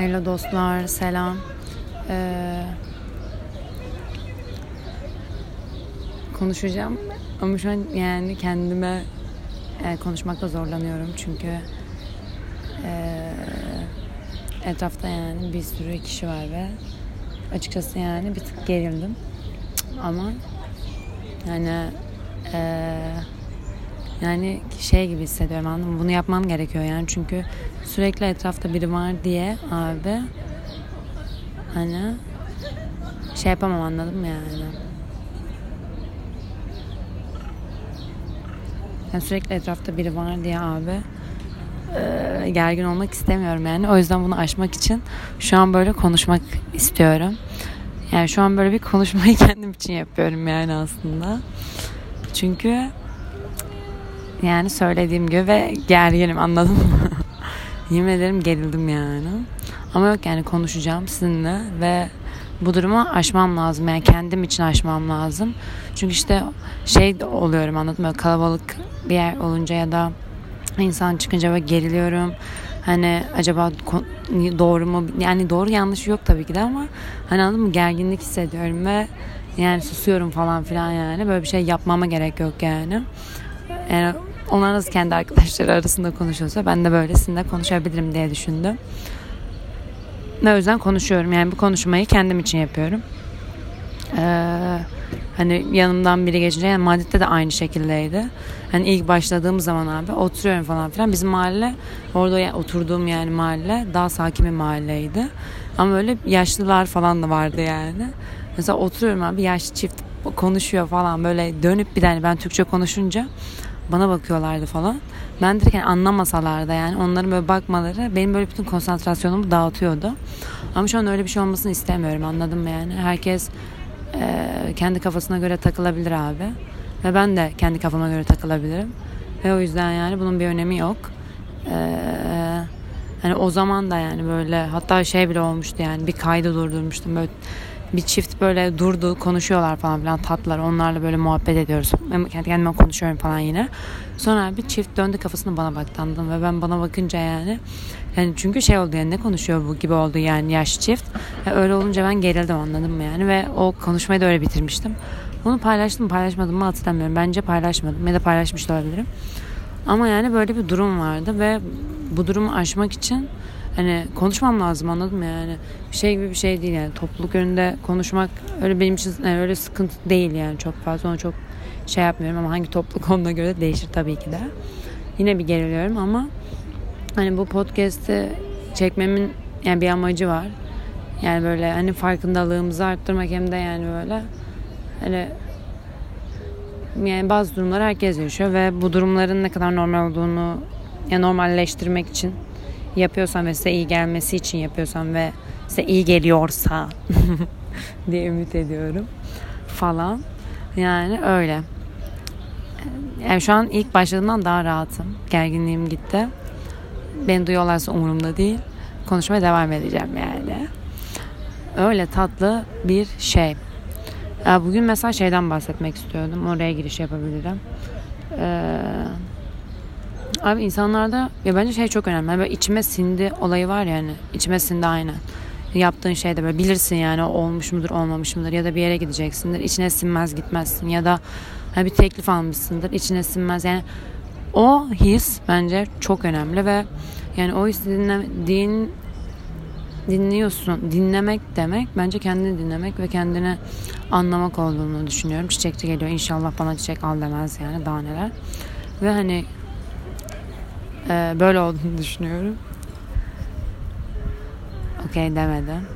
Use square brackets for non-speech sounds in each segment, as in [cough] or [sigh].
Hello dostlar, selam. Ee, konuşacağım ama şu an yani kendime e, konuşmakta zorlanıyorum çünkü e, etrafta yani bir sürü kişi var ve açıkçası yani bir tık gerildim ama yani e, yani şey gibi hissediyorum anladın mı? Bunu yapmam gerekiyor yani çünkü sürekli etrafta biri var diye abi hani şey yapamam anladım mı yani. Yani sürekli etrafta biri var diye abi gergin olmak istemiyorum yani. O yüzden bunu aşmak için şu an böyle konuşmak istiyorum. Yani şu an böyle bir konuşmayı [laughs] kendim için yapıyorum yani aslında. Çünkü yani söylediğim gibi ve gerginim anladın mı? [laughs] Yemin ederim gerildim yani. Ama yok yani konuşacağım sizinle ve bu durumu aşmam lazım. Yani kendim için aşmam lazım. Çünkü işte şey oluyorum anladın mı? Kalabalık bir yer olunca ya da insan çıkınca ve geriliyorum. Hani acaba doğru mu? Yani doğru yanlış yok tabii ki de ama hani anladın mı? Gerginlik hissediyorum ve yani susuyorum falan filan yani. Böyle bir şey yapmama gerek yok yani. Yani onlar nasıl kendi arkadaşları arasında konuşuyorsa ben de böylesinde konuşabilirim diye düşündüm. Ve o yüzden konuşuyorum. Yani bu konuşmayı kendim için yapıyorum. Ee, hani yanımdan biri geçince yani Madrid'de de aynı şekildeydi. Hani ilk başladığım zaman abi oturuyorum falan filan. Bizim mahalle orada oturduğum yani mahalle daha sakin bir mahalleydi. Ama öyle yaşlılar falan da vardı yani. Mesela oturuyorum abi yaşlı çift konuşuyor falan böyle dönüp bir tane ben Türkçe konuşunca bana bakıyorlardı falan. Ben direkt yani anlamasalar da yani onların böyle bakmaları benim böyle bütün konsantrasyonumu dağıtıyordu. Ama şu an öyle bir şey olmasını istemiyorum anladın mı yani? Herkes e, kendi kafasına göre takılabilir abi. Ve ben de kendi kafama göre takılabilirim. Ve o yüzden yani bunun bir önemi yok. Eee Hani o zaman da yani böyle hatta şey bile olmuştu yani bir kaydı durdurmuştum böyle bir çift böyle durdu konuşuyorlar falan filan tatlılar onlarla böyle muhabbet ediyoruz. Ben kendi kendime konuşuyorum falan yine. Sonra bir çift döndü kafasını bana baktı ve ben bana bakınca yani yani çünkü şey oldu yani ne konuşuyor bu gibi oldu yani yaş çift. Yani öyle olunca ben gerildim anladım mı yani ve o konuşmayı da öyle bitirmiştim. Onu paylaştım paylaşmadım mı hatırlamıyorum. Bence paylaşmadım ya da paylaşmış da olabilirim. Ama yani böyle bir durum vardı ve bu durumu aşmak için hani konuşmam lazım anladın mı? Yani şey gibi bir şey değil yani. Topluluk önünde konuşmak öyle benim için yani öyle sıkıntı değil yani. Çok fazla onu çok şey yapmıyorum ama hangi topluluk [laughs] onuna göre değişir tabii ki de. Yine bir geriliyorum ama hani bu podcast'i çekmemin yani bir amacı var. Yani böyle hani farkındalığımızı arttırmak hem de yani böyle hani yani bazı durumlar herkes yaşıyor ve bu durumların ne kadar normal olduğunu yani normalleştirmek için yapıyorsan ve size iyi gelmesi için yapıyorsan ve size iyi geliyorsa [laughs] diye ümit ediyorum falan. Yani öyle. Yani şu an ilk başladığımdan daha rahatım. Gerginliğim gitti. Beni duyuyorlarsa umurumda değil. Konuşmaya devam edeceğim yani. Öyle tatlı bir şey. Bugün mesela şeyden bahsetmek istiyordum. Oraya giriş yapabilirim. Ee, Abi insanlarda ya bence şey çok önemli. Böyle içime sindi olayı var ya hani. içime sindi aynen. Yaptığın şeyde böyle bilirsin yani olmuş mudur olmamış mıdır ya da bir yere gideceksindir. içine sinmez gitmezsin ya da hani bir teklif almışsındır. içine sinmez yani o his bence çok önemli ve yani o hissi dinlediğin dinliyorsun. Dinlemek demek bence kendini dinlemek ve kendini anlamak olduğunu düşünüyorum. Çiçekçi geliyor inşallah bana çiçek al demez yani daha neler. Ve hani ee, böyle olduğunu düşünüyorum. Okey demedim.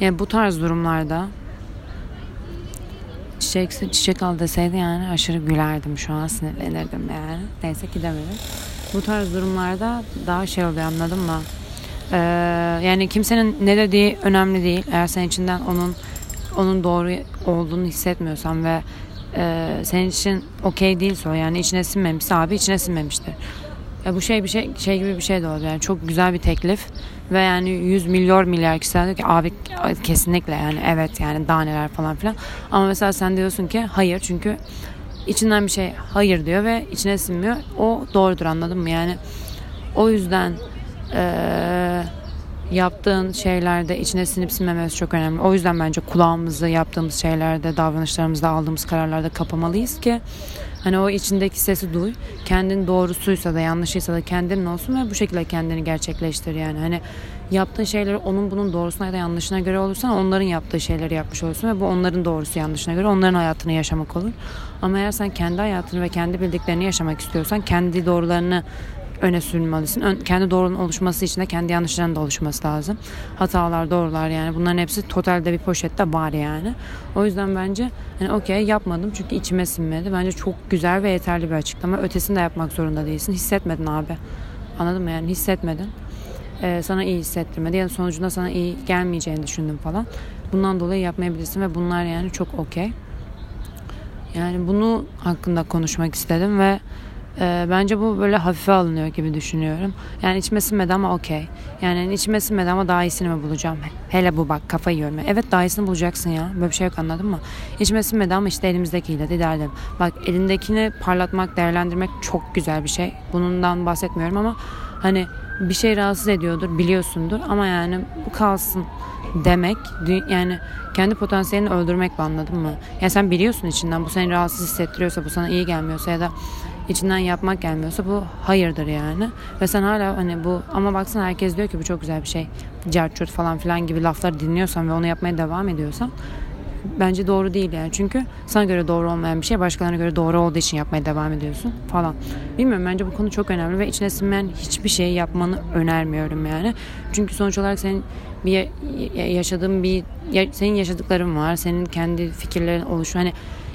Yani bu tarz durumlarda çiçek, çiçek al deseydi yani aşırı gülerdim şu an sinirlenirdim yani. Neyse ki demedim. Bu tarz durumlarda daha şey oluyor anladın mı? Ee, yani kimsenin ne dediği önemli değil. Eğer sen içinden onun onun doğru olduğunu hissetmiyorsan ve e, senin için okey değilse o yani içine sinmemişse abi içine sinmemiştir. Ya bu şey bir şey şey gibi bir şey de oldu yani çok güzel bir teklif ve yani 100 milyar milyar kişiler diyor ki abi kesinlikle yani evet yani daha neler falan filan ama mesela sen diyorsun ki hayır çünkü içinden bir şey hayır diyor ve içine sinmiyor. O doğrudur anladın mı? Yani o yüzden eee yaptığın şeylerde içine sinip sinmemesi çok önemli. O yüzden bence kulağımızı yaptığımız şeylerde, davranışlarımızda aldığımız kararlarda kapamalıyız ki hani o içindeki sesi duy. Kendin doğrusuysa da yanlışıysa da kendinin olsun ve bu şekilde kendini gerçekleştir yani. Hani yaptığın şeyleri onun bunun doğrusuna ya da yanlışına göre olursa onların yaptığı şeyleri yapmış olursun ve bu onların doğrusu yanlışına göre onların hayatını yaşamak olur. Ama eğer sen kendi hayatını ve kendi bildiklerini yaşamak istiyorsan kendi doğrularını öne sürmelisin. Ön, kendi doğrunun oluşması için de kendi yanlışların da oluşması lazım. Hatalar, doğrular yani bunların hepsi totalde bir poşette var yani. O yüzden bence hani okey yapmadım çünkü içime sinmedi. Bence çok güzel ve yeterli bir açıklama. Ötesini de yapmak zorunda değilsin. Hissetmedin abi. Anladın mı yani hissetmedin. Ee, sana iyi hissettirmedi ya da sonucunda sana iyi gelmeyeceğini düşündüm falan. Bundan dolayı yapmayabilirsin ve bunlar yani çok okey. Yani bunu hakkında konuşmak istedim ve e, bence bu böyle hafife alınıyor gibi düşünüyorum. Yani içime sinmedi ama okey. Yani içime sinmedi ama daha iyisini mi bulacağım? Hele bu bak kafayı yiyorum. Evet daha iyisini bulacaksın ya. Böyle bir şey yok anladın mı? İçime sinmedi ama işte elimizdekiyle de idare edelim. Bak elindekini parlatmak, değerlendirmek çok güzel bir şey. Bundan bahsetmiyorum ama hani bir şey rahatsız ediyordur biliyorsundur ama yani bu kalsın demek yani kendi potansiyelini öldürmek mi anladın mı? Yani sen biliyorsun içinden bu seni rahatsız hissettiriyorsa bu sana iyi gelmiyorsa ya da içinden yapmak gelmiyorsa bu hayırdır yani. Ve sen hala hani bu ama baksana herkes diyor ki bu çok güzel bir şey. Carçurt falan filan gibi lafları dinliyorsan ve onu yapmaya devam ediyorsan bence doğru değil yani. Çünkü sana göre doğru olmayan bir şey başkalarına göre doğru olduğu için yapmaya devam ediyorsun falan. Bilmiyorum bence bu konu çok önemli ve içine sinmeyen hiçbir şey yapmanı önermiyorum yani. Çünkü sonuç olarak senin bir yaşadığın bir senin yaşadıkların var. Senin kendi fikirlerin oluşu hani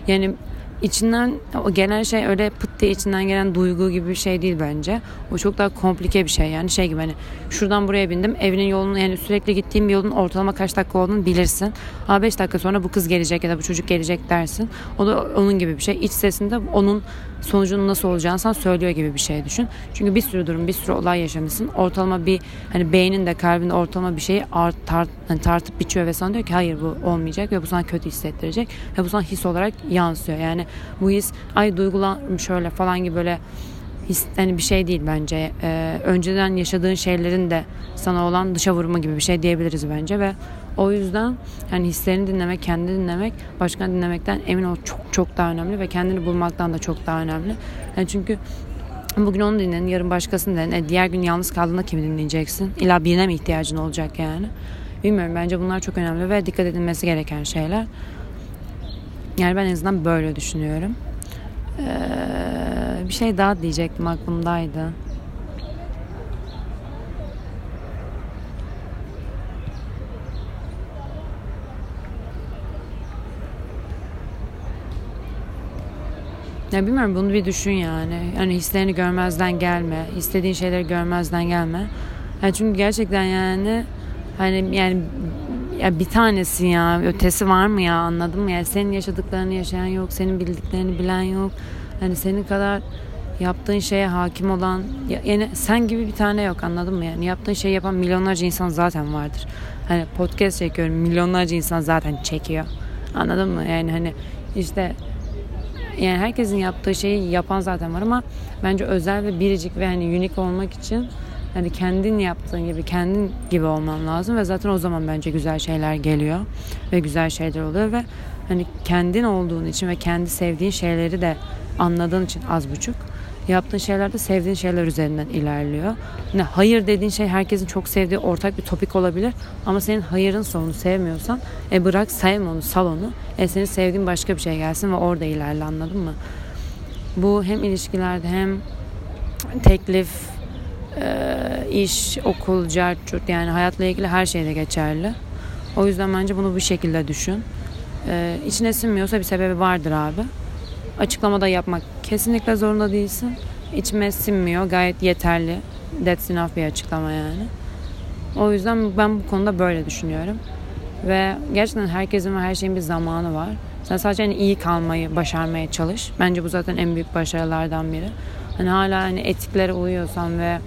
yani içinden o gelen şey öyle pıt diye içinden gelen duygu gibi bir şey değil bence. O çok daha komplike bir şey yani şey gibi hani şuradan buraya bindim evinin yolunu yani sürekli gittiğim bir yolun ortalama kaç dakika olduğunu bilirsin. Ama 5 dakika sonra bu kız gelecek ya da bu çocuk gelecek dersin. O da onun gibi bir şey. İç sesinde onun sonucunun nasıl olacağını sana söylüyor gibi bir şey düşün. Çünkü bir sürü durum, bir sürü olay yaşamışsın. Ortalama bir hani beynin de kalbinde ortalama bir şeyi art, tart, hani tartıp biçiyor ve sana diyor ki hayır bu olmayacak ve bu sana kötü hissettirecek ve bu sana his olarak yansıyor. Yani bu his ay duygulan şöyle falan gibi böyle his, hani bir şey değil bence. Ee, önceden yaşadığın şeylerin de sana olan dışa vurma gibi bir şey diyebiliriz bence ve o yüzden yani hislerini dinlemek, kendini dinlemek, başkalarını dinlemekten emin ol çok çok daha önemli ve kendini bulmaktan da çok daha önemli. Yani çünkü bugün onu dinledin, yarın başkasını dinledin. E, diğer gün yalnız kaldığında kimi dinleyeceksin? İlla birine mi ihtiyacın olacak yani? Bilmiyorum bence bunlar çok önemli ve dikkat edilmesi gereken şeyler. Yani ben en azından böyle düşünüyorum. Ee, bir şey daha diyecektim aklımdaydı. Ya bilmiyorum bunu bir düşün yani. Hani hislerini görmezden gelme. istediğin şeyleri görmezden gelme. Yani çünkü gerçekten yani hani yani ya bir tanesi ya ötesi var mı ya anladın mı? Yani senin yaşadıklarını yaşayan yok, senin bildiklerini bilen yok. Hani senin kadar yaptığın şeye hakim olan yani sen gibi bir tane yok anladın mı? Yani yaptığın şeyi yapan milyonlarca insan zaten vardır. Hani podcast çekiyorum milyonlarca insan zaten çekiyor. Anladın mı? Yani hani işte yani herkesin yaptığı şeyi yapan zaten var ama bence özel ve biricik ve hani unik olmak için hani kendin yaptığın gibi kendin gibi olman lazım ve zaten o zaman bence güzel şeyler geliyor ve güzel şeyler oluyor ve hani kendin olduğun için ve kendi sevdiğin şeyleri de anladığın için az buçuk yaptığın şeyler de sevdiğin şeyler üzerinden ilerliyor. Ne hayır dediğin şey herkesin çok sevdiği ortak bir topik olabilir ama senin hayırın sonunu sevmiyorsan e bırak sevme onu sal. E senin sevdiğin başka bir şey gelsin ve orada ilerle anladın mı? Bu hem ilişkilerde hem teklif, iş, okul, cartçurt yani hayatla ilgili her şeyde geçerli. O yüzden bence bunu bu şekilde düşün. Ee, içine sinmiyorsa bir sebebi vardır abi. Açıklamada yapmak kesinlikle zorunda değilsin. İçime sinmiyor. Gayet yeterli. That's enough bir açıklama yani. O yüzden ben bu konuda böyle düşünüyorum. Ve gerçekten herkesin ve her şeyin bir zamanı var. Sen sadece hani iyi kalmayı başarmaya çalış. Bence bu zaten en büyük başarılardan biri. Hani hala hani etiklere uyuyorsan ve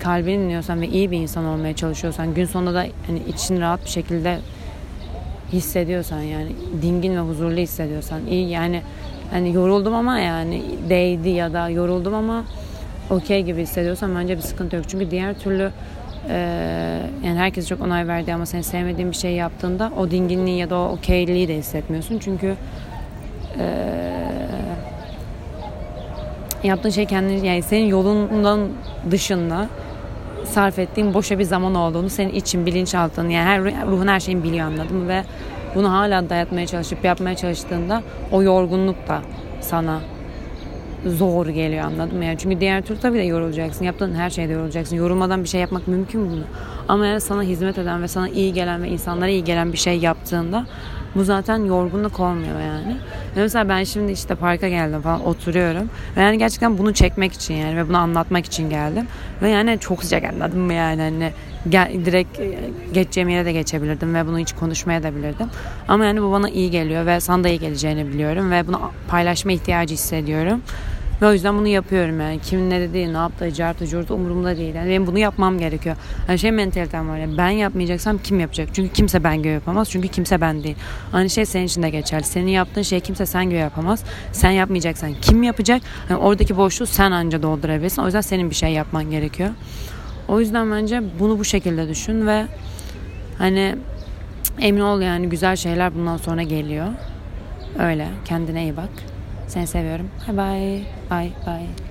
kalbini dinliyorsan ve iyi bir insan olmaya çalışıyorsan gün sonunda da hani için rahat bir şekilde hissediyorsan yani dingin ve huzurlu hissediyorsan iyi yani hani yoruldum ama yani değdi ya da yoruldum ama okey gibi hissediyorsam bence bir sıkıntı yok. Çünkü diğer türlü e, yani herkes çok onay verdi ama sen sevmediğin bir şey yaptığında o dinginliği ya da o okeyliği de hissetmiyorsun. Çünkü e, yaptığın şey kendini yani senin yolundan dışında sarf ettiğin boşa bir zaman olduğunu senin için bilinçaltın yani her ruhun her şeyin biliyor anladın mı ve bunu hala dayatmaya çalışıp yapmaya çalıştığında o yorgunluk da sana zor geliyor anladın mı? Yani çünkü diğer türlü tabii de yorulacaksın. Yaptığın her şeyde yorulacaksın. Yorulmadan bir şey yapmak mümkün mü? Ama eğer sana hizmet eden ve sana iyi gelen ve insanlara iyi gelen bir şey yaptığında bu zaten yorgunluk olmuyor yani. Ve mesela ben şimdi işte parka geldim falan oturuyorum. Ve yani gerçekten bunu çekmek için yani ve bunu anlatmak için geldim. Ve yani çok sıcak anladın mı yani hani gel, direkt e, geçeceğim yere de geçebilirdim ve bunu hiç konuşmaya da bilirdim. Ama yani bu bana iyi geliyor ve sana da iyi geleceğini biliyorum ve bunu paylaşma ihtiyacı hissediyorum. Ve o yüzden bunu yapıyorum yani. Kimin ne dediği, ne yaptığı, cartı, curtu umurumda değil. Yani benim bunu yapmam gerekiyor. Yani şey mentalitem var ya ben yapmayacaksam kim yapacak? Çünkü kimse ben gibi yapamaz. Çünkü kimse ben değil. Aynı şey senin için de geçerli. Senin yaptığın şey kimse sen gibi yapamaz. Sen yapmayacaksan kim yapacak? Yani oradaki boşluğu sen anca doldurabilirsin. O yüzden senin bir şey yapman gerekiyor. O yüzden bence bunu bu şekilde düşün ve hani emin ol yani güzel şeyler bundan sonra geliyor. Öyle. Kendine iyi bak. Seni seviyorum. Bye bye. Bye bye.